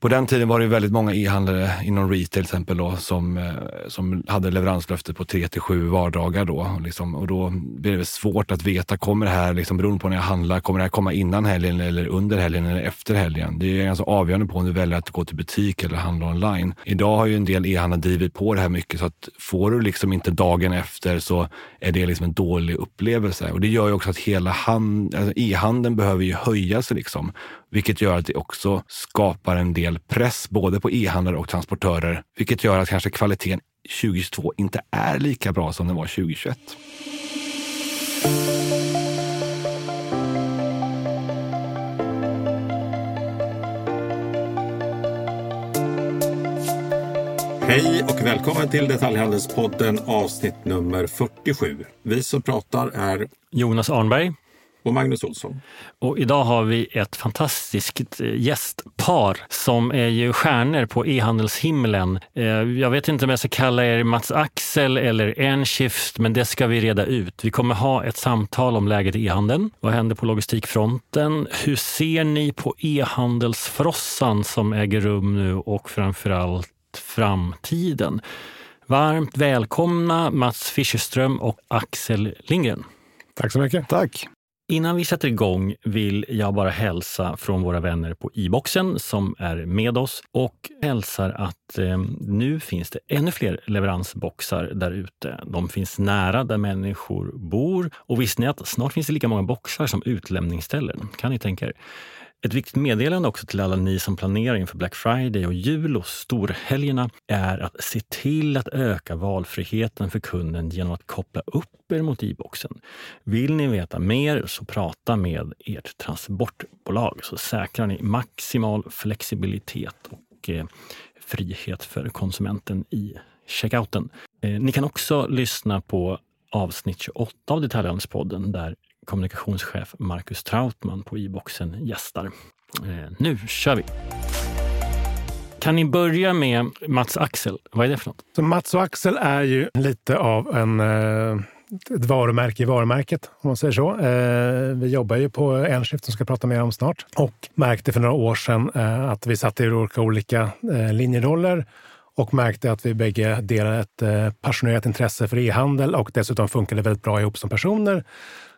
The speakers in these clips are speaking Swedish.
På den tiden var det väldigt många e-handlare inom retail till exempel då, som, eh, som hade leveranslöfte på 3 till 7 vardagar. Då, liksom, och då blir det svårt att veta, kommer det här, liksom, beroende på när jag handlar, kommer det här komma innan helgen eller under helgen eller efter helgen? Det är ganska avgörande på om du väljer att gå till butik eller handla online. Idag har ju en del e-handlare drivit på det här mycket så att får du liksom inte dagen efter så är det liksom en dålig upplevelse. Och det gör ju också att hela hand, alltså e-handeln behöver ju höja sig liksom. Vilket gör att det också skapar en del press både på e-handlare och transportörer. Vilket gör att kanske kvaliteten 2022 inte är lika bra som den var 2021. Hej och välkommen till Detaljhandelspodden avsnitt nummer 47. Vi som pratar är Jonas Arnberg och Magnus Olsson. Och idag har vi ett fantastiskt eh, gästpar som är ju stjärnor på e-handelshimlen. Eh, jag vet inte om jag ska kalla er Mats Axel eller Enshift, men det ska vi reda ut. Vi kommer ha ett samtal om läget i e-handeln. Vad händer på logistikfronten? Hur ser ni på e-handelsfrossan som äger rum nu och framförallt framtiden? Varmt välkomna Mats Fischerström och Axel Lindgren. Tack så mycket. Tack. Innan vi sätter igång vill jag bara hälsa från våra vänner på e-boxen som är med oss och hälsar att eh, nu finns det ännu fler leveransboxar där ute. De finns nära där människor bor och visste ni att snart finns det lika många boxar som utlämningsställen? Kan ni tänka er? Ett viktigt meddelande också till alla ni som planerar inför Black Friday och jul och storhelgerna är att se till att öka valfriheten för kunden genom att koppla upp er mot e-boxen. Vill ni veta mer så prata med ert transportbolag så säkrar ni maximal flexibilitet och eh, frihet för konsumenten i checkouten. Eh, ni kan också lyssna på avsnitt 28 av Detaljhandelspodden där kommunikationschef Marcus Trautman på e-boxen gästar. Eh, nu kör vi! Kan ni börja med Mats och Axel? Vad är det för något? Så Mats och Axel är ju lite av en, eh, ett varumärke i varumärket, om man säger så. Eh, vi jobbar ju på Enskift som ska prata mer om snart och märkte för några år sedan eh, att vi satt i olika, olika linjeroller och märkte att vi bägge delar ett passionerat intresse för e-handel och dessutom funkade väldigt bra ihop som personer.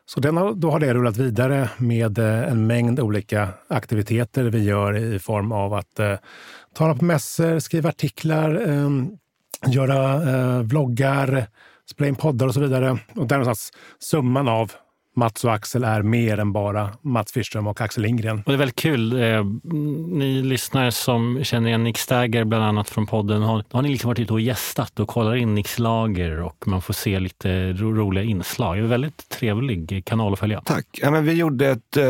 Så den har, då har det rullat vidare med eh, en mängd olika aktiviteter vi gör i form av att eh, tala på mässor, skriva artiklar, eh, göra eh, vloggar, spela in poddar och så vidare. Och där någonstans summan av Mats och Axel är mer än bara Mats Fischström och Axel Lindgren. Och det är väldigt kul. Eh, ni lyssnare som känner igen Nick Stagger bland annat från podden, har, har ni liksom varit ute och gästat och kollar in Nicks lager och man får se lite ro roliga inslag. Det är en väldigt trevlig kanal att följa. Tack. Ja, men vi gjorde ett eh,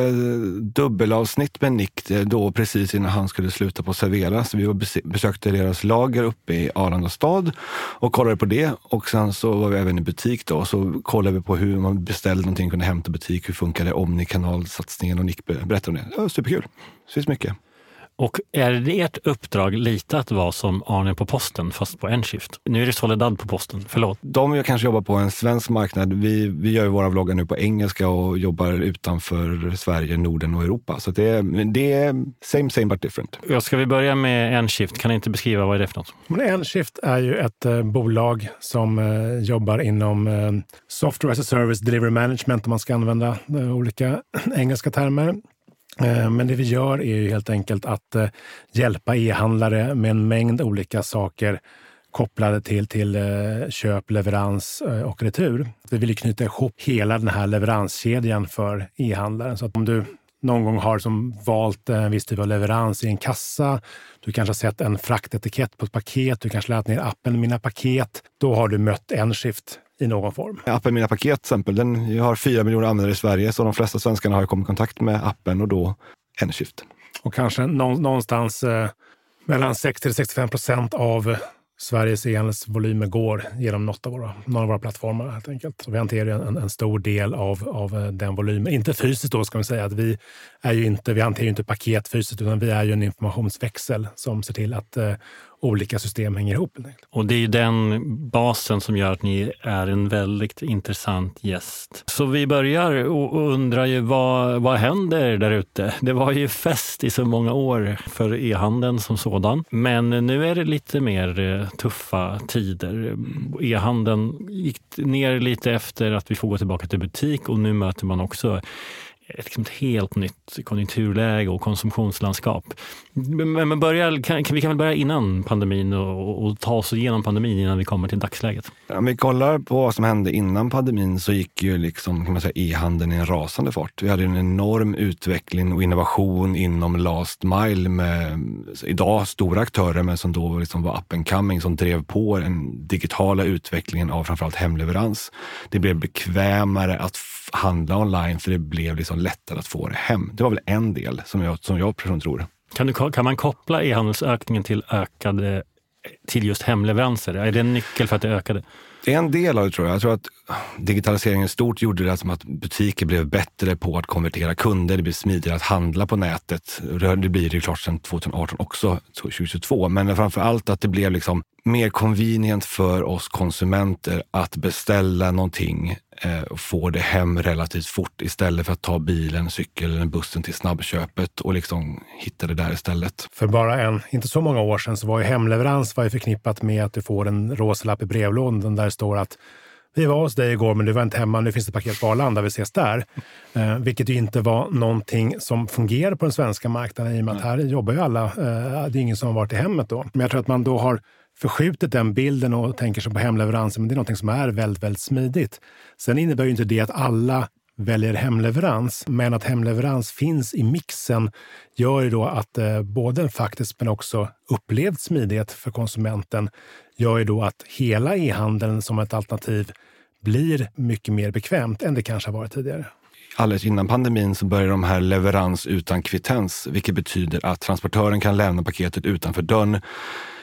dubbelavsnitt med Nick eh, då precis innan han skulle sluta på Servera. Så vi besökte deras lager uppe i Arlanda stad och kollade på det. Och sen så var vi även i butik då, så kollade vi på hur man beställde någonting, kunde hämta butik. Hur funkar det? Omnikanalsatsningen och Nick berättar om det. Ja, superkul. Det finns mycket. Och är det ert uppdrag lite att vara som Arne på posten, fast på en skift? Nu är det Soledad på posten, förlåt. De kanske jobbar på en svensk marknad. Vi, vi gör ju våra vloggar nu på engelska och jobbar utanför Sverige, Norden och Europa. Så det är, det är same same but different. Ja, ska vi börja med en shift? Kan ni inte beskriva vad är det för något? Men en shift är ju ett eh, bolag som eh, jobbar inom eh, software as a service delivery management om man ska använda eh, olika engelska termer. Eh, men det vi gör är ju helt enkelt att eh, hjälpa e-handlare med en mängd olika saker kopplade till, till eh, köp, leverans och retur. Vi vill knyta ihop hela den här leveranskedjan för e-handlaren. Så att om du någon gång har som valt en viss typ av leverans i en kassa, du kanske har sett en fraktetikett på ett paket, du kanske laddat ner appen Mina paket, då har du mött en skift i någon form. Appen Mina paket till exempel, den har fyra miljoner användare i Sverige, så de flesta svenskarna har kommit i kontakt med appen och då Enskift. Och kanske någonstans eh, mellan 60 65 procent av Sveriges e-handelsvolymer går genom något av våra, någon av våra plattformar. helt enkelt. vi hanterar en, en, stor del av, av eh, den volymen. Inte fysiskt då, ska vi säga. Att vi, är ju inte, vi hanterar ju inte paket fysiskt, utan vi är ju en informationsväxel som ser till att eh, olika system hänger ihop. Och det är den basen som gör att ni är en väldigt intressant gäst. Så vi börjar och undrar ju vad, vad händer där ute? Det var ju fest i så många år för e-handeln som sådan. Men nu är det lite mer eh, tuffa tider. E-handeln gick ner lite efter att vi får gå tillbaka till butik och nu möter man också liksom ett helt nytt konjunkturläge och konsumtionslandskap. Men, men börja, kan, vi kan väl börja innan pandemin och, och, ta oss igenom pandemin innan vi kommer till dagsläget. Om vi kollar på vad som hände innan pandemin så gick ju liksom, kan man säga, e-handeln i en rasande fart. Vi hade en enorm utveckling och innovation inom last mile med idag stora aktörer men som då liksom var up and coming som drev på den digitala utvecklingen av framförallt hemleverans. Det blev bekvämare att handla online för det blev liksom lättare att få det hem. Det var väl en del som jag, som jag personligen tror. Kan, du, kan man koppla e-handelsökningen till ökade till just hemleveranser? Är det en nyckel för att det ökade? Det är en del av det tror jag. Jag tror att digitaliseringen stort gjorde det som att butiker blev bättre på att konvertera kunder. Det blev smidigare att handla på nätet. Det blir det klart sedan 2018 också, 2022. Men framför allt att det blev liksom mer convenient för oss konsumenter att beställa någonting eh, och få det hem relativt fort istället för att ta bilen, cykeln eller bussen till snabbköpet och liksom hitta det där istället. För bara en, inte så många år sedan så var ju hemleverans var ju förknippat med att du får en rosa lapp i brevlådan där det står att vi var hos dig igår men du var inte hemma, nu finns det paket på Arlanda, vi ses där. Eh, vilket ju inte var någonting som fungerar på den svenska marknaden i och med att här jobbar ju alla. Eh, det är ingen som har varit i hemmet då. Men jag tror att man då har förskjutit den bilden och tänker sig på hemleveranser, men det är något som är väldigt, väldigt smidigt. Sen innebär ju inte det att alla väljer hemleverans, men att hemleverans finns i mixen gör ju då att eh, både en faktisk men också upplevd smidighet för konsumenten gör ju då att hela e-handeln som ett alternativ blir mycket mer bekvämt än det kanske har varit tidigare. Alldeles innan pandemin så började de här leverans utan kvittens, vilket betyder att transportören kan lämna paketet utanför dörren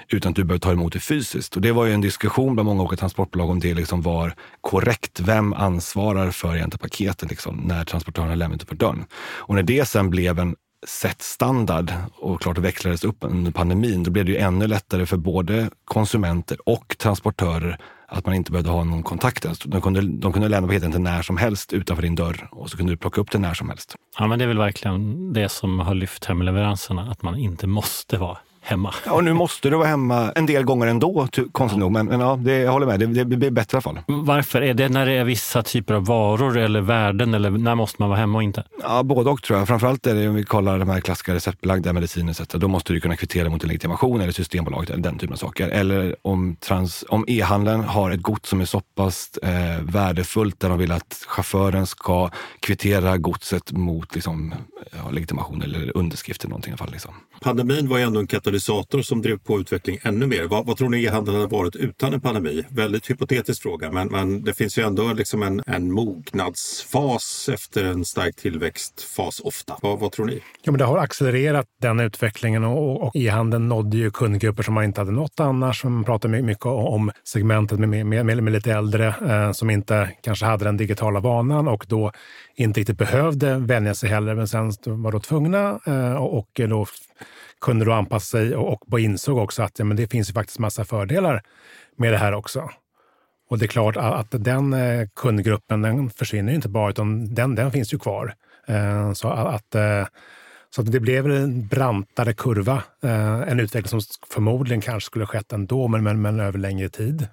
utan att du behöver ta emot det fysiskt. Och det var ju en diskussion bland många olika transportbolag om det liksom var korrekt. Vem ansvarar för egentligen paketen liksom, när transportören har lämnat det för dörren? Och när det sen blev en sett standard och klart växlades upp under pandemin, då blev det ju ännu lättare för både konsumenter och transportörer att man inte behövde ha någon kontakt ens. De kunde, de kunde lämna paketet när som helst utanför din dörr och så kunde du plocka upp det när som helst. Ja, men det är väl verkligen det som har lyft hemleveranserna, att man inte måste vara hemma. Ja, och nu måste du vara hemma en del gånger ändå, konstigt nog. Men, men ja, det, jag håller med, det, det blir bättre i alla fall. Varför? Är det när det är vissa typer av varor eller värden eller när måste man vara hemma och inte? Ja, både och tror jag. Framförallt är det om vi kollar de här klassiska receptbelagda mediciner, då måste du kunna kvittera mot en legitimation eller Systembolaget eller den typen av saker. Eller om, trans, om e-handeln har ett gods som är så pass eh, värdefullt där de vill att chauffören ska kvittera godset mot liksom, ja, legitimation eller underskrift eller någonting i alla fall. Liksom. Pandemin var ju ändå en katalysator som drev på utvecklingen ännu mer. Vad, vad tror ni e-handeln hade varit utan en pandemi? Väldigt hypotetisk fråga, men, men det finns ju ändå liksom en, en mognadsfas efter en stark tillväxtfas ofta. Vad, vad tror ni? Ja, men det har accelererat den utvecklingen och, och e-handeln nådde ju kundgrupper som man inte hade nått annars. Man pratar mycket om segmentet med, med, med, med lite äldre eh, som inte kanske hade den digitala vanan och då inte riktigt behövde vänja sig heller, men sen var då tvungna eh, och då kunde då anpassa sig och, och insåg också att ja, men det finns ju faktiskt massa fördelar med det här också. Och det är klart att den eh, kundgruppen den försvinner inte bara, utan den, den finns ju kvar. Eh, så att, eh, så att det blev en brantare kurva. En utveckling som förmodligen kanske skulle skett ändå, men, men, men över längre tid.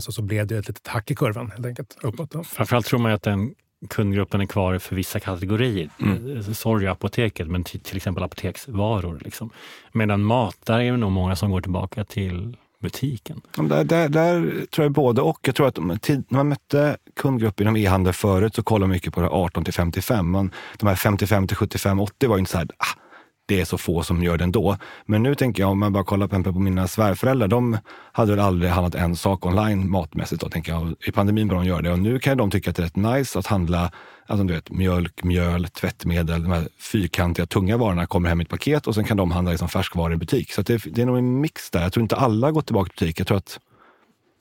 Så, så blev det ett litet hack i kurvan helt enkelt uppåt. Framförallt tror man att den kundgruppen är kvar för vissa kategorier. Mm. Sorry apoteket, men till, till exempel apoteksvaror. Liksom. Medan mat, där är det nog många som går tillbaka till butiken. Där, där, där tror jag både och. Jag tror att när man mötte kundgrupper inom e-handel förut så kollade man mycket på det 18 till 55. Man, de här 55 till 75, 80 var ju inte så här, ah, det är så få som gör det ändå. Men nu tänker jag, om man bara kollar på, på mina svärföräldrar, de hade väl aldrig handlat en sak online matmässigt. Då, tänker jag. I pandemin började de göra det och nu kan de tycka att det är rätt nice att handla alltså, du vet, mjölk, mjöl, tvättmedel. De här fyrkantiga, tunga varorna kommer hem i ett paket och sen kan de handla liksom färskvaror i butik. Så det, det, är nog en mix där. Jag tror inte alla går tillbaka till butik. Jag tror att...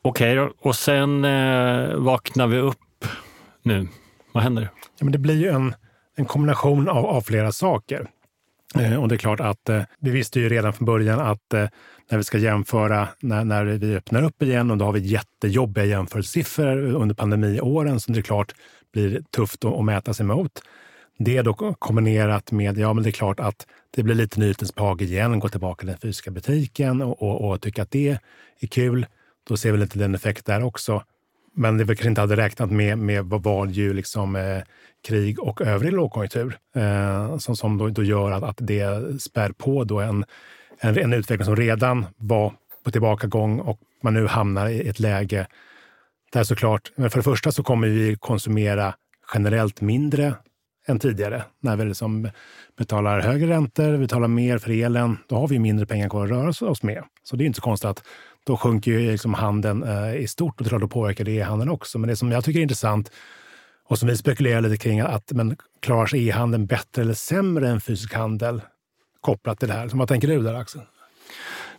Okej, okay, och sen eh, vaknar vi upp nu. Vad händer? Ja, men det blir ju en, en kombination av, av flera saker. Eh, och det är klart att eh, vi visste ju redan från början att eh, när vi ska jämföra när, när vi öppnar upp igen och då har vi jättejobbiga jämförelsesiffror under pandemiåren som det är klart blir tufft att, att mäta sig mot. Det då kombinerat med, ja men det är klart att det blir lite nyhetens behag igen, gå tillbaka till den fysiska butiken och, och, och tycka att det är kul. Då ser vi lite den effekt där också. Men det vi kanske inte hade räknat med, med var ju liksom eh, krig och övrig lågkonjunktur eh, som, som då, då, gör att, att det spär på då en, en, en utveckling som redan var på tillbakagång och man nu hamnar i ett läge där såklart, men för det första så kommer vi konsumera generellt mindre än tidigare. När vi liksom betalar högre räntor, vi betalar mer för elen, då har vi mindre pengar kvar att röra oss med. Så det är inte så konstigt att då sjunker ju liksom handeln eh, i stort och då påverkar det e-handeln också. Men det som jag tycker är intressant och som vi spekulerar lite kring, att men klarar sig e-handeln bättre eller sämre än fysisk handel kopplat till det här? Så vad tänker du där Axel?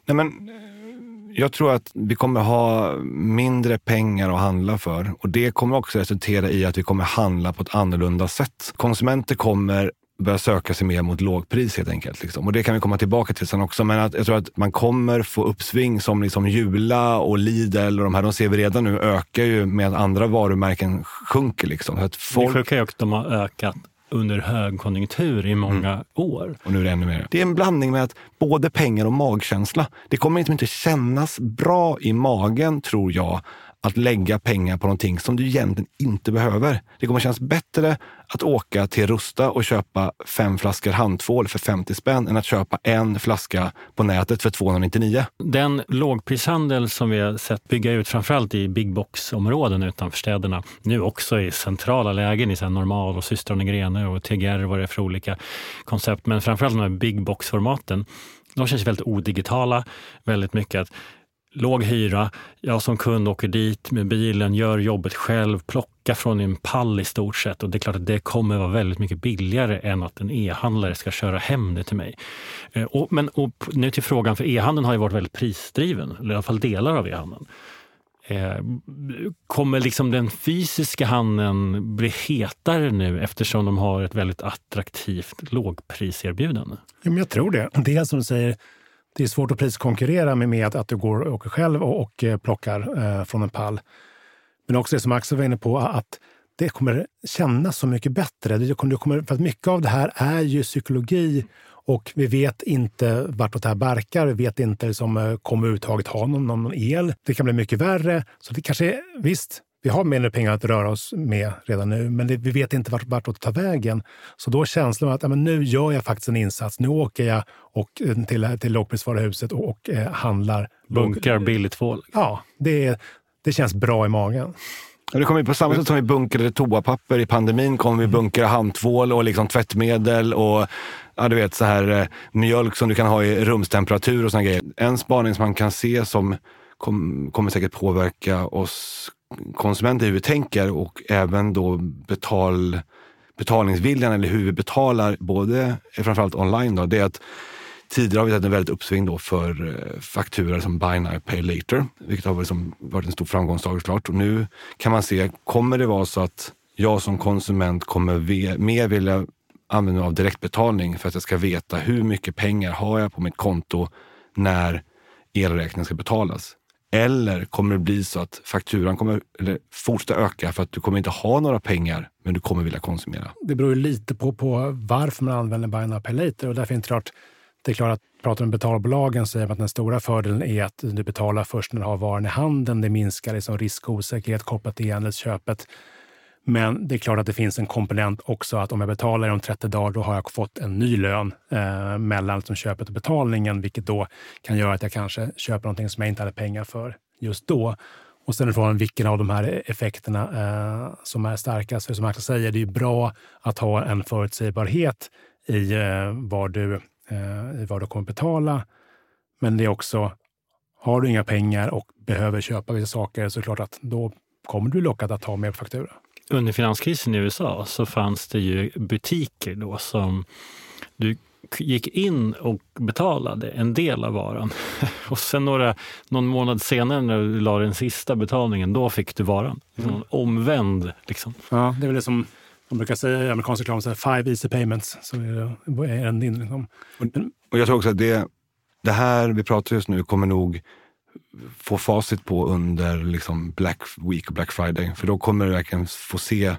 Nej, men, eh, jag tror att vi kommer ha mindre pengar att handla för och det kommer också resultera i att vi kommer handla på ett annorlunda sätt. Konsumenter kommer börja söka sig mer mot lågpris helt enkelt. Liksom. Och det kan vi komma tillbaka till sen också. Men att, jag tror att man kommer få uppsving som liksom Jula och Lidl och de här, de ser vi redan nu ökar ju med att andra varumärken sjunker. Liksom. Att folk... Det sjuka är att de har ökat under högkonjunktur i många mm. år. Och nu är det ännu mer. Det är en blandning med att både pengar och magkänsla. Det kommer inte kännas bra i magen, tror jag, att lägga pengar på någonting som du egentligen inte behöver. Det kommer kännas bättre att åka till Rusta och köpa fem flaskor handtvål för 50 spänn än att köpa en flaska på nätet för 299. Den lågprishandel som vi har sett bygga ut framförallt i big box-områden utanför städerna, nu också i centrala lägen i Normal och Systrarna Grene och TGR vad det är för olika koncept, men framförallt de här big box-formaten de känns väldigt odigitala. Väldigt mycket att låg hyra. Jag som kund åker dit med bilen, gör jobbet själv, plockar från en pall i stort sett. Och det är klart att det kommer vara väldigt mycket billigare än att en e-handlare ska köra hem det till mig. Eh, och, men och nu till frågan, för e-handeln har ju varit väldigt prisdriven, eller i alla fall delar av e-handeln. Eh, kommer liksom den fysiska handeln bli hetare nu eftersom de har ett väldigt attraktivt lågpriserbjudande? Ja, men jag tror det. Det är som du säger, det är svårt att priskonkurrera med, med att du går och åker själv och, och eh, plockar eh, från en pall. Men också det som Axel var inne på, att det kommer kännas så mycket bättre. Det kommer, det kommer, för att mycket av det här är ju psykologi och vi vet inte vartåt det här barkar. Vi vet inte liksom, eh, kommer överhuvudtaget ha någon, någon el. Det kan bli mycket värre. Så det kanske, visst, vi har mindre pengar att röra oss med redan nu, men det, vi vet inte vart, vart det tar vägen. Så då känslan att ja, men nu gör jag faktiskt en insats. Nu åker jag och, eh, till, till lågprisvaruhuset och, och eh, handlar. Bunkrar billigt tvål. Ja, det, det känns bra i magen. Det kommer på samma sätt som vi bunkrade toapapper i pandemin kommer vi bunkra handtvål och liksom tvättmedel och ja, du vet, så här, eh, mjölk som du kan ha i rumstemperatur och såna grejer. En spaning som man kan se som kom, kommer säkert påverka oss konsumenter hur vi tänker och även då betal, betalningsviljan eller hur vi betalar, både eh, framförallt online, då, det är att Tidigare har vi sett en väldigt uppsving då för eh, fakturor som Buy Now, Pay Later, vilket har liksom varit en stor framgångssaga såklart. Och nu kan man se, kommer det vara så att jag som konsument kommer mer vilja använda mig av direktbetalning för att jag ska veta hur mycket pengar har jag på mitt konto när elräkningen ska betalas? Eller kommer det bli så att fakturan kommer eller fortsätta öka för att du kommer inte ha några pengar, men du kommer vilja konsumera? Det beror lite på, på varför man använder Buy Now Pay Later. Och därför är det, klart, det är klart att pratar om betalbolagen så är att den stora fördelen är att du betalar först när du har varan i handen. Det minskar liksom risk och osäkerhet kopplat till e-handelsköpet. Men det är klart att det finns en komponent också att om jag betalar om 30 dagar, då har jag fått en ny lön eh, mellan liksom köpet och betalningen, vilket då kan göra att jag kanske köper någonting som jag inte hade pengar för just då. Och sen är frågan vilken av de här effekterna eh, som är starkast. För som Axel säger, det är bra att ha en förutsägbarhet i eh, vad, du, eh, i vad du kommer betala. Men det är också, har du inga pengar och behöver köpa vissa saker så är det klart att då kommer du lockad att ta med faktura under finanskrisen i USA så fanns det ju butiker då som du gick in och betalade en del av varan. Och sen några, någon månad senare när du la den sista betalningen, då fick du varan. Mm. Omvänd. Liksom. Ja, det är väl det som De brukar säga i amerikansk reklam så här, five easy payments. Så är det en din. Liksom. Och jag tror också att det, det här vi pratar just nu kommer nog få facit på under liksom Black Week och Black Friday. För då kommer du verkligen få se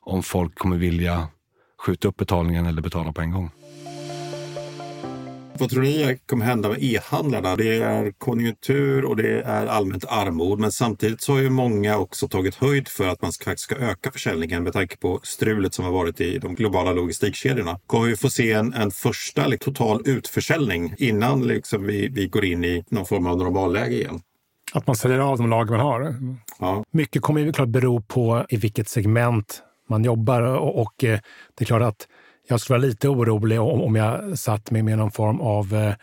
om folk kommer vilja skjuta upp betalningen eller betala på en gång. Vad tror ni kommer hända med e-handlarna? Det är konjunktur och det är allmänt armod. Men samtidigt så har ju många också tagit höjd för att man faktiskt ska öka försäljningen med tanke på strulet som har varit i de globala logistikkedjorna. Kommer vi få se en, en första liksom, total utförsäljning innan liksom, vi, vi går in i någon form av normalläge igen? Att man säljer av de lager man har. Ja. Mycket kommer ju klart bero på i vilket segment man jobbar och, och eh, det är klart att jag skulle vara lite orolig om, om jag satt med, med någon form av eh,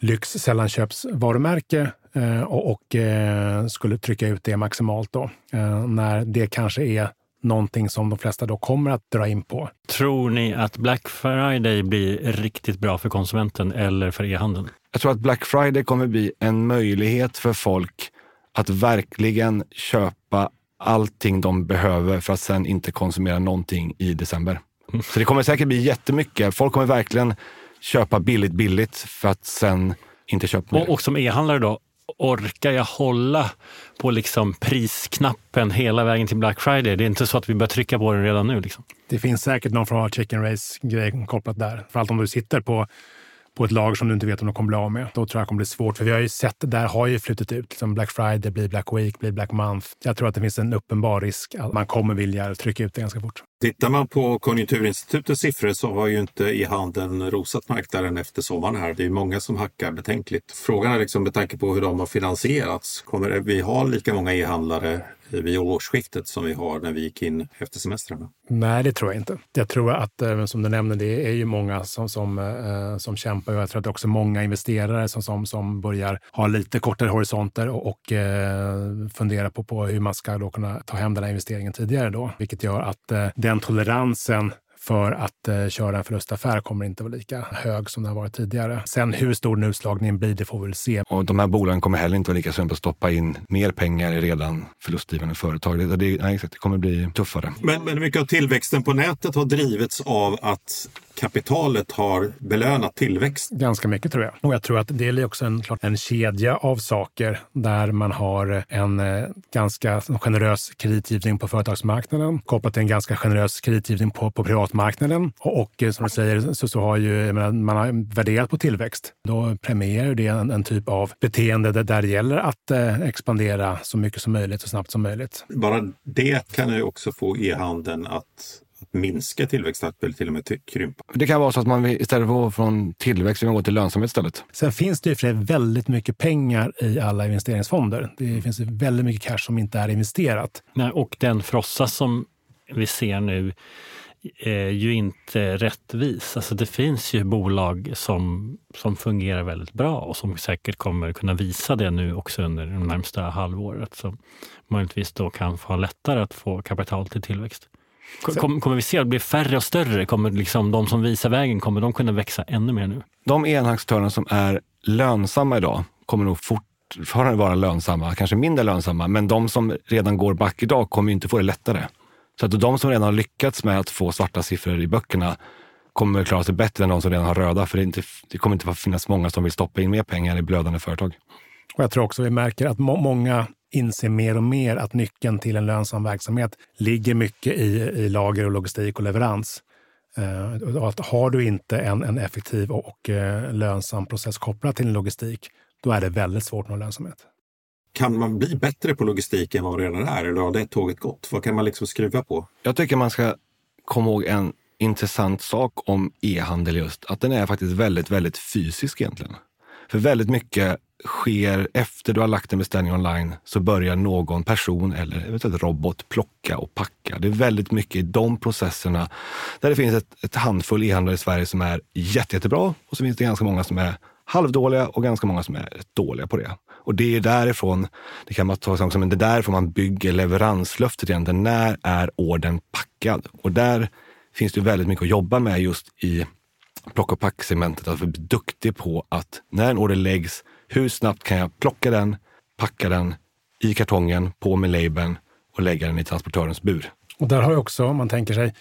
lyx sällanköpsvarumärke eh, och, och eh, skulle trycka ut det maximalt då. Eh, när det kanske är någonting som de flesta då kommer att dra in på. Tror ni att Black Friday blir riktigt bra för konsumenten eller för e-handeln? Jag tror att Black Friday kommer bli en möjlighet för folk att verkligen köpa allting de behöver för att sen inte konsumera någonting i december. Så det kommer säkert bli jättemycket. Folk kommer verkligen köpa billigt, billigt för att sen inte köpa mer. Och, och som e-handlare då, orkar jag hålla på liksom prisknappen hela vägen till Black Friday? Det är inte så att vi börjar trycka på den redan nu. Liksom. Det finns säkert någon form av chicken race-grej kopplat där. Framförallt om du sitter på på ett lager som du inte vet om de kommer bli av med. Då tror jag det kommer bli svårt. För vi har ju sett, där har ju flutit ut. Liksom Black Friday blir Black Week, blir Black Month. Jag tror att det finns en uppenbar risk att man kommer vilja trycka ut det ganska fort. Tittar man på Konjunkturinstitutets siffror så har ju inte e-handeln rosat marknaden efter sommaren här. Det är många som hackar betänkligt. Frågan är liksom med tanke på hur de har finansierats. Kommer vi ha lika många e-handlare Eh, vid årsskiftet som vi har när vi gick in efter semestrarna? Nej, det tror jag inte. Jag tror att, eh, som du nämnde, det är ju många som, som, eh, som kämpar. Jag tror att det är också många investerare som, som, som börjar ha lite kortare horisonter och, och fundera på, på hur man ska då kunna ta hem den här investeringen tidigare. Då, vilket gör att den toleransen för att eh, köra en förlustaffär kommer inte vara lika hög som den har varit tidigare. Sen hur stor den utslagningen blir, det får vi väl se. Och de här bolagen kommer heller inte vara lika sugna på att stoppa in mer pengar i redan förlustdrivande företag. Det, det, nej, det kommer bli tuffare. Men, men mycket av tillväxten på nätet har drivits av att kapitalet har belönat tillväxt. Ganska mycket tror jag. Och jag tror att det är också en, klart, en kedja av saker där man har en eh, ganska generös kreditgivning på företagsmarknaden kopplat till en ganska generös kreditgivning på, på privatmarknaden. Och, och eh, som du säger så, så har ju menar, man har värderat på tillväxt. Då premierar det en, en typ av beteende där, där det gäller att eh, expandera så mycket som möjligt så snabbt som möjligt. Bara det kan ju också få e-handeln att minska tillväxttakten eller till och med krympa. Det kan vara så att man istället för att gå från tillväxt vill gå till lönsamhet istället. Sen finns det ju för väldigt mycket pengar i alla investeringsfonder. Det finns väldigt mycket cash som inte är investerat. Nej, och den frossa som vi ser nu är ju inte rättvis. Alltså det finns ju bolag som, som fungerar väldigt bra och som säkert kommer kunna visa det nu också under det närmsta halvåret. Som möjligtvis då kan få lättare att få kapital till tillväxt. Kommer, kommer vi se att det blir färre och större? Kommer liksom de som visar vägen, kommer de kunna växa ännu mer nu? De enaktörer som är lönsamma idag kommer nog fortfarande vara lönsamma, kanske mindre lönsamma, men de som redan går back idag kommer inte få det lättare. Så att de som redan har lyckats med att få svarta siffror i böckerna kommer klara sig bättre än de som redan har röda, för det, inte, det kommer inte finnas många som vill stoppa in mer pengar i blödande företag. Och jag tror också vi märker att må många inser mer och mer att nyckeln till en lönsam verksamhet ligger mycket i, i lager och logistik och leverans. Uh, att har du inte en, en effektiv och, och uh, lönsam process kopplad till en logistik, då är det väldigt svårt att nå lönsamhet. Kan man bli bättre på logistik än vad man redan är? Eller har det tåget gått? Vad kan man liksom skruva på? Jag tycker man ska komma ihåg en intressant sak om e-handel just, att den är faktiskt väldigt, väldigt fysisk egentligen. För väldigt mycket sker efter du har lagt en beställning online så börjar någon person eller eventuellt robot plocka och packa. Det är väldigt mycket i de processerna där det finns ett, ett handfull e-handlare i Sverige som är jätte, jättebra och så finns det ganska många som är halvdåliga och ganska många som är dåliga på det. Och det är därifrån, det kan man ta som, men det är därifrån man bygger leveranslöftet egentligen. När är orden packad? Och där finns det väldigt mycket att jobba med just i plocka och pack-segmentet. Att bli duktig på att när en order läggs hur snabbt kan jag plocka den, packa den i kartongen, på med labeln och lägga den i transportörens bur? Och där har ju också, om man tänker sig,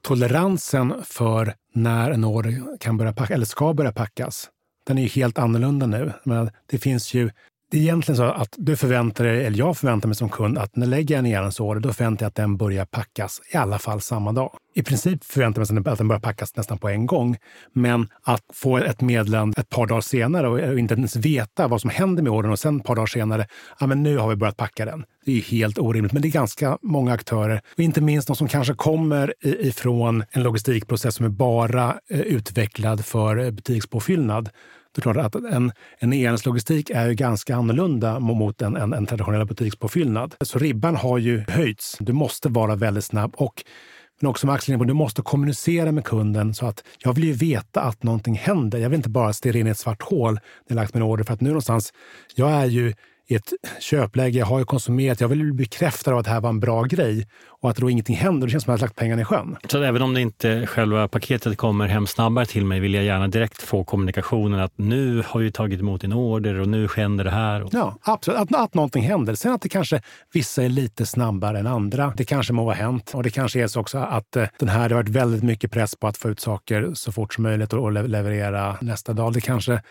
toleransen för när en order kan börja packa, eller ska börja packas, den är ju helt annorlunda nu. Men det finns ju egentligen så att du förväntar dig, eller jag förväntar mig som kund, att när jag lägger en e-handelsorder, då förväntar jag att den börjar packas i alla fall samma dag. I princip förväntar jag mig att den börjar packas nästan på en gång. Men att få ett meddelande ett par dagar senare och inte ens veta vad som händer med ordern och sen ett par dagar senare, ja men nu har vi börjat packa den. Det är ju helt orimligt, men det är ganska många aktörer. Och inte minst de som kanske kommer ifrån en logistikprocess som är bara eh, utvecklad för eh, butikspåfyllnad det är klart att en, en e-handelslogistik är ju ganska annorlunda mot en, en, en traditionell butikspåfyllnad. Så ribban har ju höjts. Du måste vara väldigt snabb och men också med Axel du måste kommunicera med kunden så att jag vill ju veta att någonting händer. Jag vill inte bara stirra in i ett svart hål när jag lagt min order. För att nu någonstans, jag är ju i ett köpläge, jag har ju konsumerat, jag vill bli bekräftad av att det här var en bra grej och att då ingenting händer, det känns som att jag har lagt pengarna i sjön. Så även om det inte själva paketet kommer hem snabbare till mig vill jag gärna direkt få kommunikationen att nu har vi tagit emot en order och nu händer det här. Och... Ja, absolut. Att, att någonting händer. Sen att det kanske vissa är lite snabbare än andra. Det kanske må ha hänt och det kanske är så också att eh, den här, det har varit väldigt mycket press på att få ut saker så fort som möjligt och, och leverera nästa dag. Det kanske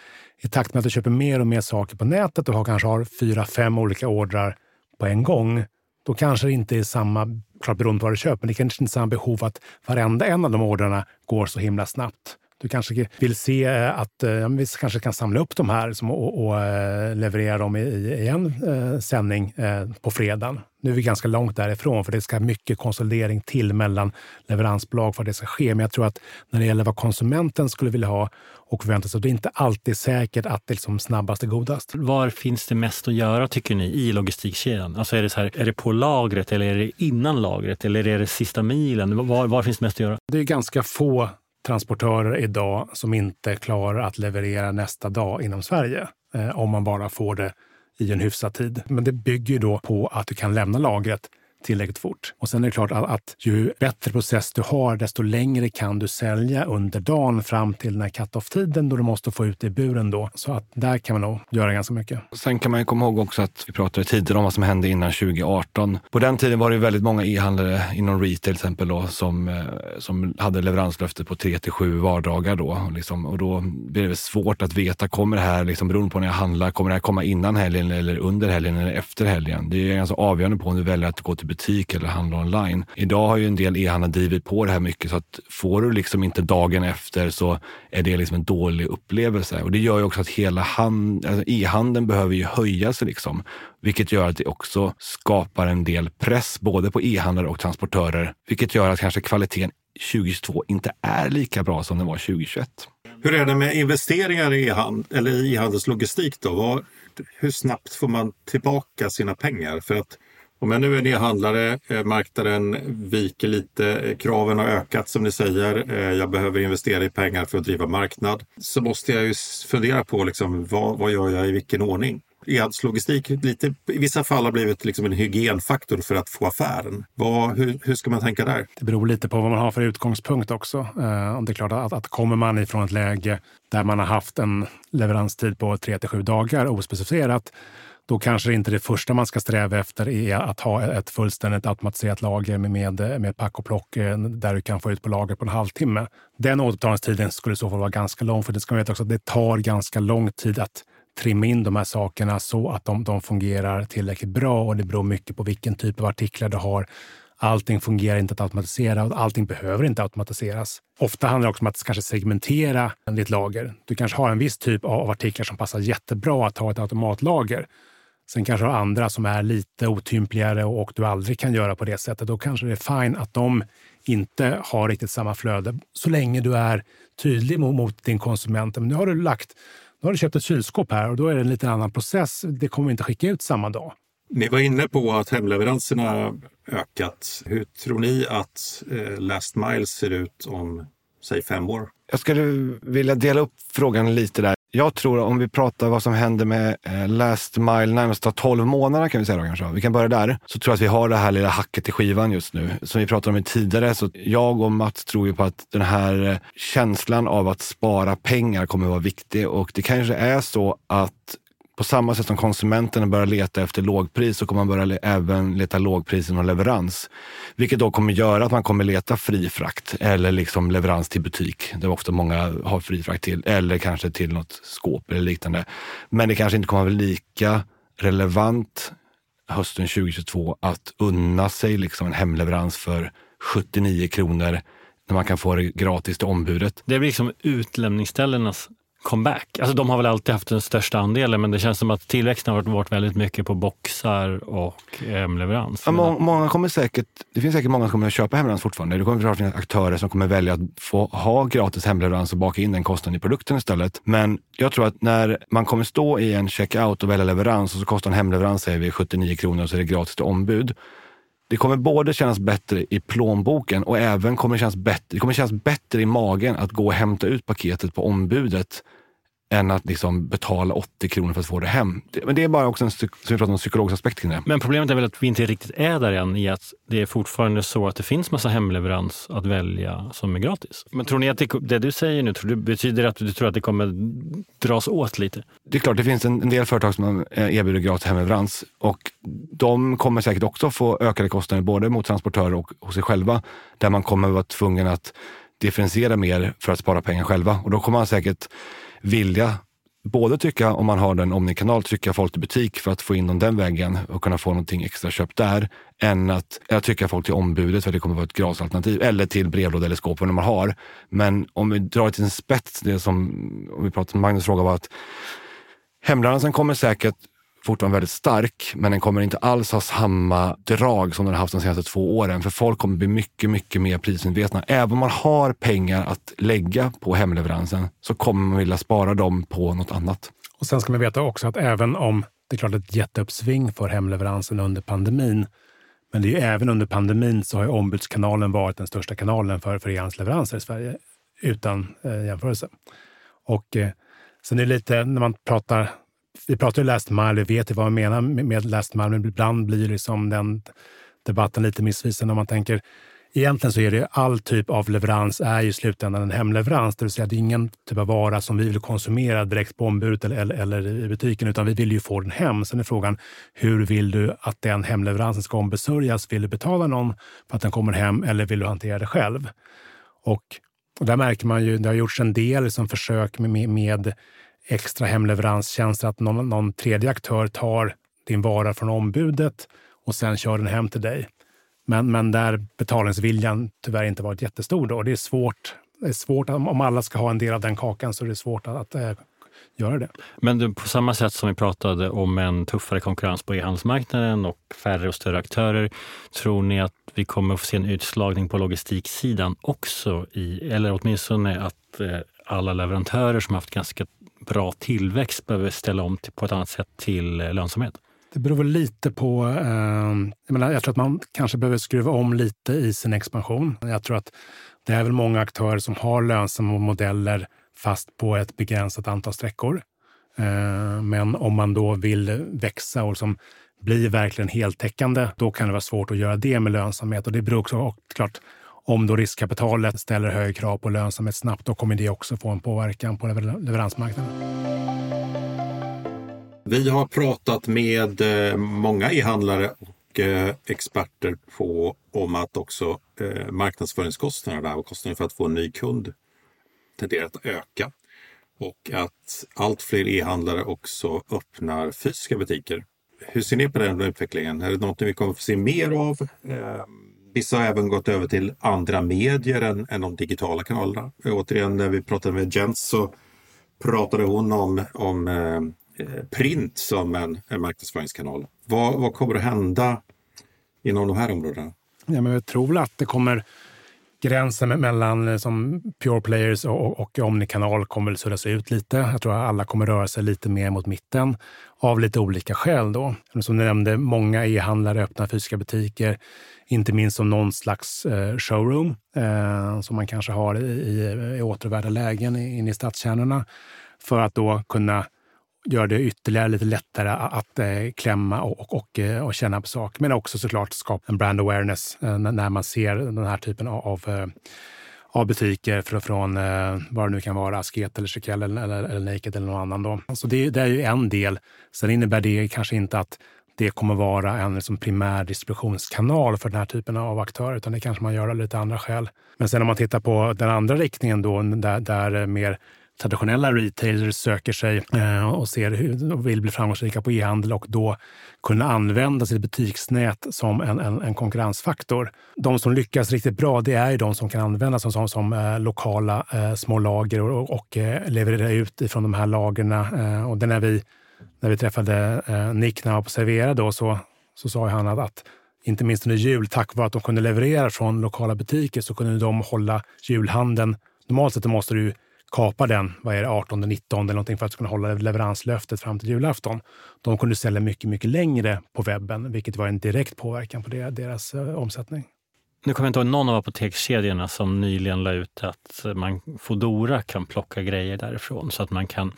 i takt med att du köper mer och mer saker på nätet och har, kanske har fyra, fem olika ordrar på en gång, då kanske det inte är samma, klart beroende på vad du köper, men det kanske inte är samma behov att varenda en av de ordrarna går så himla snabbt. Du kanske vill se eh, att eh, ja, vi kanske kan samla upp de här och, och eh, leverera dem i, i en eh, sändning eh, på fredagen. Nu är vi ganska långt därifrån för det ska mycket konsolidering till mellan leveransbolag för att det ska ske. Men jag tror att när det gäller vad konsumenten skulle vilja ha och förvänta sig, det är inte alltid säkert att det liksom snabbast är godast. Var finns det mest att göra tycker ni i logistikkedjan? Alltså är det, så här, är det på lagret eller är det innan lagret eller är det sista milen? Var, var finns det mest att göra? Det är ganska få transportörer idag som inte klarar att leverera nästa dag inom Sverige. Eh, om man bara får det i en hyfsad tid. Men det bygger ju då på att du kan lämna lagret tillräckligt fort. Och sen är det klart att, att ju bättre process du har, desto längre kan du sälja under dagen fram till den här cut-off-tiden då du måste få ut det i buren då. Så att där kan man nog göra ganska mycket. Sen kan man ju komma ihåg också att vi pratade tidigare om vad som hände innan 2018. På den tiden var det väldigt många e-handlare inom retail till exempel då, som, eh, som hade leveranslöfte på 3 till 7 vardagar då. Och, liksom, och då blir det svårt att veta, kommer det här, liksom, beroende på när jag handlar, kommer det här komma innan helgen eller under helgen eller efter helgen? Det är ganska avgörande på om du väljer att gå till butik eller handla online. Idag har ju en del e-handlare drivit på det här mycket så att får du liksom inte dagen efter så är det liksom en dålig upplevelse. Och det gör ju också att hela hand, alltså e-handeln behöver ju höja sig liksom. Vilket gör att det också skapar en del press både på e-handlare och transportörer. Vilket gör att kanske kvaliteten 2022 inte är lika bra som den var 2021. Hur är det med investeringar i e-handelslogistik då? Var, hur snabbt får man tillbaka sina pengar? För att om jag nu är e-handlare, eh, marknaden viker lite, eh, kraven har ökat som ni säger, eh, jag behöver investera i pengar för att driva marknad, så måste jag ju fundera på liksom, vad, vad gör jag i vilken ordning? E-handelslogistik lite, i vissa fall har blivit liksom en hygienfaktor för att få affären. Vad, hur, hur ska man tänka där? Det beror lite på vad man har för utgångspunkt också. Eh, det är klart att, att kommer man ifrån ett läge där man har haft en leveranstid på 3 till 7 dagar ospecificerat då kanske inte det första man ska sträva efter är att ha ett fullständigt automatiserat lager med, med, med pack och plock eh, där du kan få ut på lager på en halvtimme. Den återbetalningstiden skulle i så fall vara ganska lång, för det ska man veta också att det tar ganska lång tid att trimma in de här sakerna så att de, de fungerar tillräckligt bra och det beror mycket på vilken typ av artiklar du har. Allting fungerar inte att automatisera och allting behöver inte automatiseras. Ofta handlar det också om att kanske segmentera ditt lager. Du kanske har en viss typ av artiklar som passar jättebra att ha ett automatlager. Sen kanske du har andra som är lite otympligare och du aldrig kan göra på det sättet. Då kanske det är fine att de inte har riktigt samma flöde så länge du är tydlig mot din konsument. Men nu har du lagt nu har du köpt ett kylskåp här och då är det en lite annan process. Det kommer vi inte skicka ut samma dag. Ni var inne på att hemleveranserna ökat. Hur tror ni att eh, Last Mile ser ut om, säg fem år? Jag skulle vilja dela upp frågan lite där. Jag tror om vi pratar vad som händer med eh, last mile närmsta 12 månaderna kan vi säga då kanske. Vi kan börja där. Så tror jag att vi har det här lilla hacket i skivan just nu. Som vi pratade om tidigare, så jag och Mats tror ju på att den här eh, känslan av att spara pengar kommer att vara viktig och det kanske är så att på samma sätt som konsumenterna börjar leta efter lågpris så kommer man börja även leta lågpris inom leverans. Vilket då kommer göra att man kommer leta fri frakt eller liksom leverans till butik, där ofta många har fri frakt till, eller kanske till något skåp eller liknande. Men det kanske inte kommer att vara lika relevant hösten 2022 att unna sig liksom en hemleverans för 79 kronor när man kan få det gratis till ombudet. Det blir liksom utlämningsställenas comeback. Alltså de har väl alltid haft den största andelen men det känns som att tillväxten har varit väldigt mycket på boxar och eh, hemleverans. Ja, må, många kommer säkert, det finns säkert många som kommer att köpa hemleverans fortfarande. Det kommer att finnas aktörer som kommer välja att få ha gratis hemleverans och baka in den kostnaden i produkten istället. Men jag tror att när man kommer stå i en checkout och välja leverans och så kostar en hemleverans säger vi 79 kronor och så är det gratis till ombud. Det kommer både kännas bättre i plånboken och även kommer kännas bättre, det kommer kännas bättre i magen att gå och hämta ut paketet på ombudet än att liksom betala 80 kronor för att få det hem. Men det är bara också en, om, psykologisk aspekt kring det. Men problemet är väl att vi inte riktigt är där än i att det är fortfarande så att det finns massa hemleverans att välja som är gratis. Men tror ni att det, det du säger nu tror du, betyder att du tror att det kommer dras åt lite? Det är klart, det finns en, en del företag som erbjuder gratis hemleverans och de kommer säkert också få ökade kostnader både mot transportörer och hos sig själva där man kommer vara tvungen att differentiera mer för att spara pengar själva. Och då kommer man säkert vilja både tycka, om man har den omnikanal, trycka folk till butik för att få in dem den vägen och kunna få någonting extra köpt där, än att jag trycka folk till ombudet för att det kommer vara ett gratisalternativ, eller till brevlåda eller skåp, vad man har. Men om vi drar det till en spets, det som om vi pratade, Magnus fråga var att hemleveransen kommer säkert fortfarande väldigt stark, men den kommer inte alls ha samma drag som den har haft de senaste två åren. För folk kommer bli mycket, mycket mer prismedvetna. Även om man har pengar att lägga på hemleveransen så kommer man vilja spara dem på något annat. Och Sen ska man veta också att även om det är klart ett jätteuppsving för hemleveransen under pandemin, men det är ju även under pandemin så har ju ombudskanalen varit den största kanalen för, för e-handelsleveranser i Sverige utan eh, jämförelse. Och eh, sen är det lite när man pratar vi pratar ju last mile, vi vet ju vad vi menar med last mile, men ibland blir liksom den debatten lite missvisande om man tänker Egentligen så är det all typ av leverans är i slutändan en hemleverans, det vill säga det är ingen typ av vara som vi vill konsumera direkt på ombudet eller, eller, eller, i butiken, utan vi vill ju få den hem. Sen är frågan, hur vill du att den hemleveransen ska ombesörjas? Vill du betala någon för att den kommer hem eller vill du hantera det själv? Och, och där märker man ju, det har gjorts en del liksom försök med, med extra hemleveranstjänster, att någon, någon tredje aktör tar din vara från ombudet och sen kör den hem till dig. Men, men där betalningsviljan tyvärr inte varit jättestor. Då. Och det är svårt, det är svårt om alla ska ha en del av den kakan så är det svårt att, att äh, göra det. Men du, på samma sätt som vi pratade om en tuffare konkurrens på e-handelsmarknaden och färre och större aktörer, tror ni att vi kommer att få se en utslagning på logistiksidan också? I, eller åtminstone att eh, alla leverantörer som haft ganska bra tillväxt behöver ställa om till, på ett annat sätt till eh, lönsamhet? Det beror väl lite på... Eh, jag, menar, jag tror att man kanske behöver skruva om lite i sin expansion. Jag tror att det är väl många aktörer som har lönsamma modeller fast på ett begränsat antal sträckor. Eh, men om man då vill växa och liksom som blir verkligen heltäckande, då kan det vara svårt att göra det med lönsamhet. Och det beror också, och klart, om då riskkapitalet ställer högre krav på lönsamhet snabbt, då kommer det också få en påverkan på leveransmarknaden. Vi har pratat med eh, många e-handlare och eh, experter på om att också eh, marknadsföringskostnaderna och kostnaden för att få en ny kund tenderar att öka och att allt fler e-handlare också öppnar fysiska butiker. Hur ser ni på den utvecklingen? Är det något vi kommer att få se mer av? Ehm, Vissa har även gått över till andra medier än, än de digitala kanalerna. Återigen, när vi pratade med Jens så pratade hon om, om eh, eh print som en, en marknadsföringskanal. Vad, vad kommer att hända inom de här områdena? Ja, men jag tror väl att det kommer gränsen mellan eh, som pure players och, och omnikanal kommer väl suddas ut lite. Jag tror att alla kommer röra sig lite mer mot mitten av lite olika skäl. Då. Som du nämnde, många e-handlare öppnar fysiska butiker inte minst som någon slags eh, showroom eh, som man kanske har i, i, i återvärda lägen inne i stadskärnorna för att då kunna gör det ytterligare lite lättare att eh, klämma och, och, och, eh, känna på saker. Men också såklart skapa en brand awareness eh, när man ser den här typen av, av butiker från från vad det nu kan vara, Asket eller Chiquelle eller, eller, eller Naked eller någon annan. Då. Så det, det, är ju en del. Sen innebär det kanske inte att det kommer vara en liksom primär distributionskanal för den här typen av aktörer, utan det kanske man gör av lite andra skäl. Men sen om man tittar på den andra riktningen då, där, där mer traditionella retailers söker sig eh, och, ser hur, och vill bli framgångsrika på e-handel och då kunna använda sitt butiksnät som en, en, en, konkurrensfaktor. De som lyckas riktigt bra, det är ju de som kan användas som, som, som eh, lokala eh, små lager och, och eh, leverera ut ifrån de här lagren. Eh, och det när vi, när vi träffade eh, Nick när han var på Servera då, så, så sa han att, att inte minst under jul, tack vare att de kunde leverera från lokala butiker så kunde de hålla julhandeln. Normalt sett måste du kapa den, vad är det, 18, 19 eller någonting för att kunna hålla leveranslöftet fram till julafton. De kunde sälja mycket, mycket längre på webben, vilket var en direkt påverkan på deras eh, omsättning. Nu kommer jag inte ihåg någon av apotekskedjorna som nyligen la ut att man Fodora kan plocka grejer därifrån så att man kan,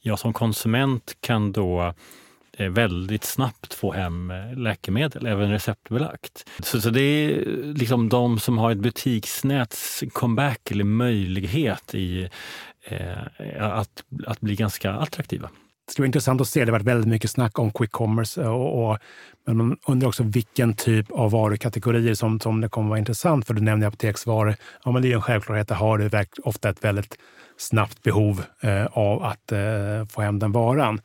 jag som konsument kan då Eh, väldigt snabbt få hem eh, läkemedel, även receptbelagt. Så, så det är liksom de som har ett butiksnäts comeback eller möjlighet i eh, eh, att, att bli ganska attraktiva. Det skulle vara intressant att se. Det har varit väldigt mycket snack om quick commerce. Och, och, men man undrar också vilken typ av varukategorier som, som det kommer vara intressant. För du nämnde apoteksvaror. Ja, men det är en självklarhet. Det har du ofta ett väldigt snabbt behov eh, av att eh, få hem den varan.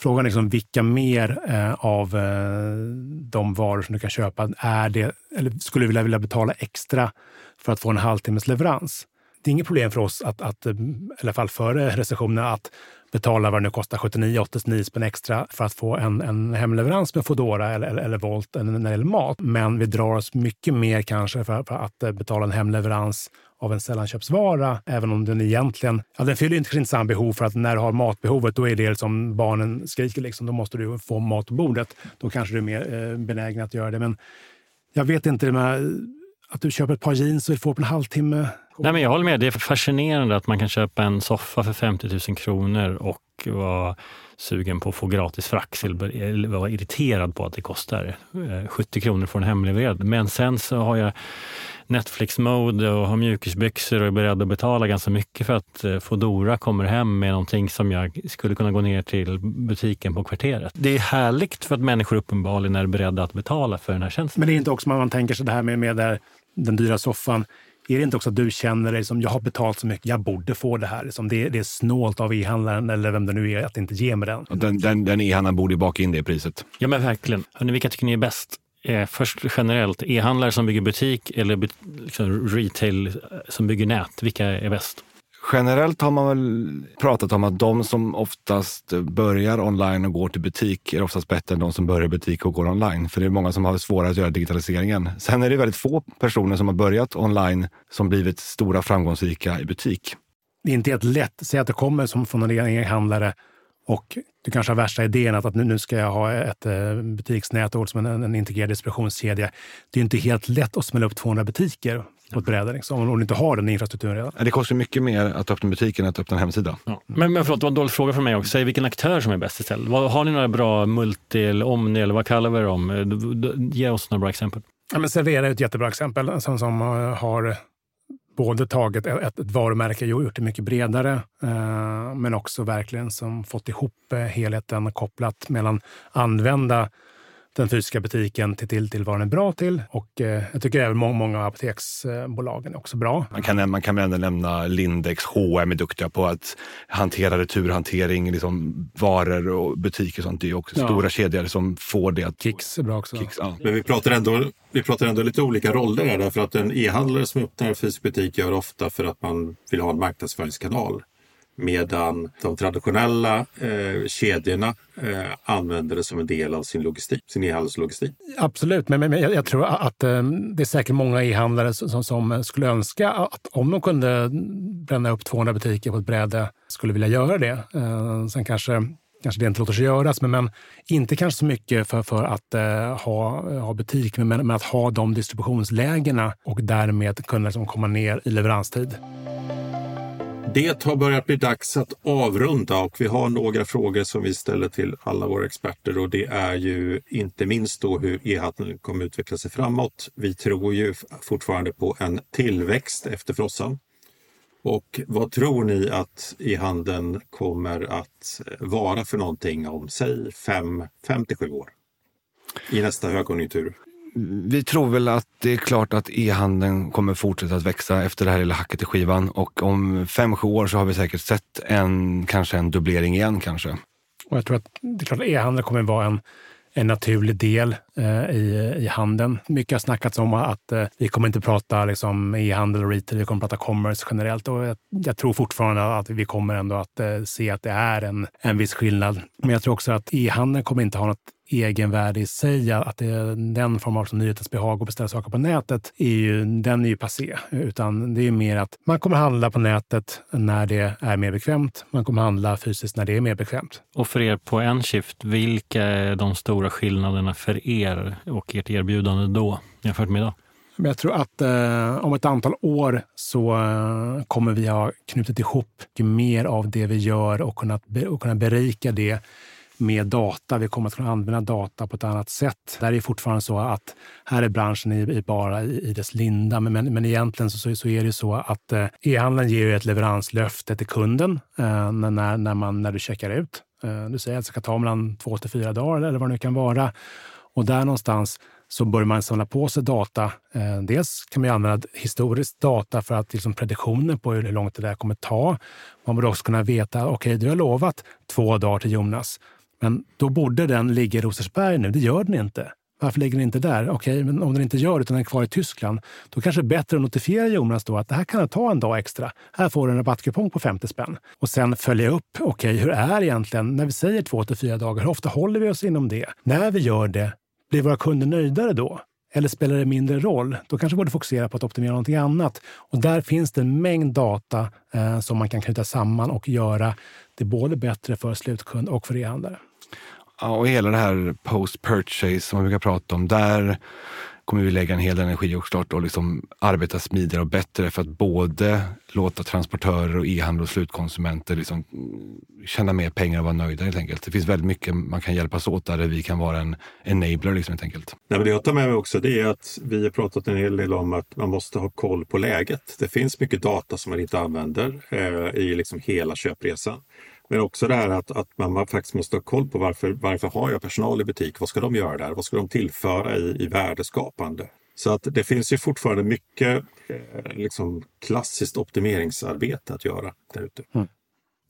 Frågan är liksom vilka mer eh, av eh, de varor som du kan köpa är det, eller skulle du vilja, vilja betala extra för att få en halvtimmes leverans? Det är inget problem för oss, att, att, eh, i alla fall före recessionen, att betala vad det nu kostar, 79-89 spänn extra för att få en, en hemleverans med Foodora eller, eller, eller Volt när det gäller mat. Men vi drar oss mycket mer kanske för, för att eh, betala en hemleverans av en sällanköpsvara, även om den egentligen... Ja, den fyller inte samma behov för att när du har matbehovet, då är det som barnen skriker. Liksom, då måste du få mat på bordet. Då kanske du är mer eh, benägen att göra det. Men jag vet inte, med, att du köper ett par jeans och vill få på en halvtimme. Nej, men jag håller med. Det är fascinerande att man kan köpa en soffa för 50 000 kronor och vara sugen på att få gratis frakt eller vara irriterad på att det kostar eh, 70 kronor för en hemleverad. Men sen så har jag Netflix-mode och har mjukisbyxor och är beredd att betala ganska mycket för att eh, Fodora kommer hem med någonting som jag skulle kunna gå ner till butiken på kvarteret. Det är härligt för att människor uppenbarligen är beredda att betala för den här tjänsten. Men det är inte också man tänker sig det här med, med den dyra soffan. Är det inte också att du känner dig som jag har betalat så mycket, jag borde få det här. Som det, det är snålt av e-handlaren eller vem det nu är att inte ge mig den. Den, den, den e-handlaren borde baka in det i priset. Ja men verkligen. Hörrni, vilka tycker ni är bäst? Eh, först generellt, e-handlare som bygger butik eller liksom retail som bygger nät, vilka är bäst? Generellt har man väl pratat om att de som oftast börjar online och går till butik är oftast bättre än de som börjar butik och går online. För det är många som har svårare att göra digitaliseringen. Sen är det väldigt få personer som har börjat online som blivit stora framgångsrika i butik. Det är inte helt lätt. Säg att det kommer som från en e-handlare och du kanske har värsta idén att, att nu, nu ska jag ha ett eh, butiksnät och som en, en integrerad distributionskedja. Det är inte helt lätt att smälla upp 200 butiker på ett bräde liksom, om du inte har den infrastrukturen redan. Det kostar mycket mer att öppna butiken än att öppna en hemsida. Ja. Men, men förlåt, det var en dålig fråga för mig också. Säg vilken aktör som är bäst istället. Har ni några bra multi eller omni eller vad kallar vi dem? Ge oss några bra exempel. Ja, men Servera är ett jättebra exempel som, som eh, har både tagit ett, ett varumärke och gjort det mycket bredare, eh, men också verkligen som fått ihop eh, helheten kopplat mellan använda den fysiska butiken till, till, till vad den är bra till. Och eh, jag tycker även många, många apoteksbolagen är också bra. Man kan, man kan även nämna Lindex, H&M är duktiga på att hantera returhantering, liksom varor och butiker och sånt. Det är också ja. stora kedjor som får det. Att, Kicks är bra också. Kicks, ja. Men vi pratar, ändå, vi pratar ändå lite olika roller här, därför att en e-handlare som öppnar en fysisk butik gör ofta för att man vill ha en marknadsföringskanal. Medan de traditionella eh, kedjorna eh, använder det som en del av sin logistik, sin e-handelslogistik. Absolut, men, men jag, tror att eh, det är säkert många e-handlare som, som, skulle önska att om de kunde bränna upp 200 butiker på ett bräde skulle vilja göra det. Eh, sen kanske kanske det inte låter sig göras, men, men inte kanske så mycket för, för att eh, ha, ha butik, men, men att ha de distributionslägena och därmed kunna liksom komma ner i leveranstid. Det har börjat bli dags att avrunda och vi har några frågor som vi ställer till alla våra experter och det är ju inte minst då hur e-handeln kommer utveckla sig framåt. Vi tror ju fortfarande på en tillväxt efter frossan. Och vad tror ni att e-handeln kommer att vara för någonting om, säg 5-7 år? I nästa högkonjunktur? Vi tror väl att det är klart att e-handeln kommer fortsätta att växa efter det här lilla hacket i skivan och om fem, sju år så har vi säkert sett en, kanske en dubblering igen kanske. Och jag tror att det är klart att e-handeln kommer vara en en naturlig del eh, i, i handeln. Mycket har snackats om att eh, vi kommer inte prata liksom, e-handel och retail, vi kommer prata commerce generellt. Och jag, jag, tror fortfarande att vi kommer ändå att eh, se att det är en, en viss skillnad. Men jag tror också att e-handeln kommer inte ha något egenvärde i sig. Att det är den form av nyhetsbehag och beställa saker på nätet, är ju, den är ju passé. Utan det är mer att man kommer handla på nätet när det är mer bekvämt. Man kommer handla fysiskt när det är mer bekvämt. Och för er på Enshift, vilka är de stora skillnaderna för er och ert erbjudande då jämfört med idag? Jag tror att eh, om ett antal år så eh, kommer vi ha knutit ihop mer av det vi gör och kunnat, och kunna berika det med data. Vi kommer att kunna använda data på ett annat sätt. Där är det fortfarande så att här är branschen i, i bara i, i, dess linda. Men, men, men egentligen så, så, är det så att eh, e-handeln ger ett leveranslöfte till kunden eh, när, när, man, när du checkar ut. Eh, du säger att det ska ta mellan två till fyra dagar eller vad det nu kan vara. Och där någonstans så börjar man samla på sig data. Eh, dels kan man använda historisk data för att liksom prediktioner på hur långt det där kommer ta. Man borde också kunna veta, okej, okay, du har lovat två dagar till Jonas. Men då borde den ligga i Rosersberg nu. Det gör den inte. Varför ligger den inte där? Okej, men om den inte gör det utan den är kvar i Tyskland, då kanske det är bättre att notifiera Jonas då att det här kan ta en dag extra. Här får du en rabattkupong på 50 spänn. Och sen följa upp. Okej, hur är egentligen, när vi säger två till fyra dagar, hur ofta håller vi oss inom det? När vi gör det, blir våra kunder nöjdare då? Eller spelar det mindre roll? Då kanske vi borde fokusera på att optimera någonting annat. Och där finns det en mängd data eh, som man kan knyta samman och göra det både bättre för slutkund och för e-handlare. Ja, och hela det här post-purchase som man brukar prata om, där kommer vi lägga en hel del energi och klart och liksom arbeta smidigare och bättre för att både låta transportörer och e-handel och slutkonsumenter liksom tjäna mer pengar och vara nöjda helt enkelt. Det finns väldigt mycket man kan hjälpas åt där vi kan vara en enabler liksom, helt enkelt. Nej, men det jag tar med mig också det är att vi har pratat en hel del om att man måste ha koll på läget. Det finns mycket data som man inte använder eh, i liksom hela köpresan. Men också det här att, att man faktiskt måste ha koll på varför, varför har jag personal i butik? Vad ska de göra där? Vad ska de tillföra i, i värdeskapande? Så att det finns ju fortfarande mycket eh, liksom klassiskt optimeringsarbete att göra där ute. Mm.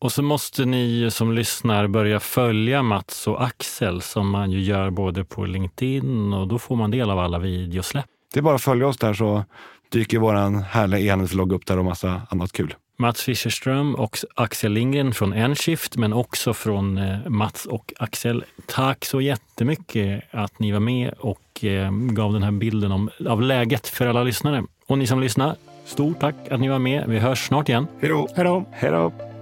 Och så måste ni som lyssnar börja följa Mats och Axel som man ju gör både på LinkedIn och då får man del av alla videosläpp. Det är bara att följa oss där så dyker vår härliga e-handelslogg upp där och massa annat kul. Mats Fischerström och Axel Lindgren från Enshift, men också från eh, Mats och Axel. Tack så jättemycket att ni var med och eh, gav den här bilden om, av läget för alla lyssnare. Och ni som lyssnar, stort tack att ni var med. Vi hörs snart igen. Hej då! Hej då!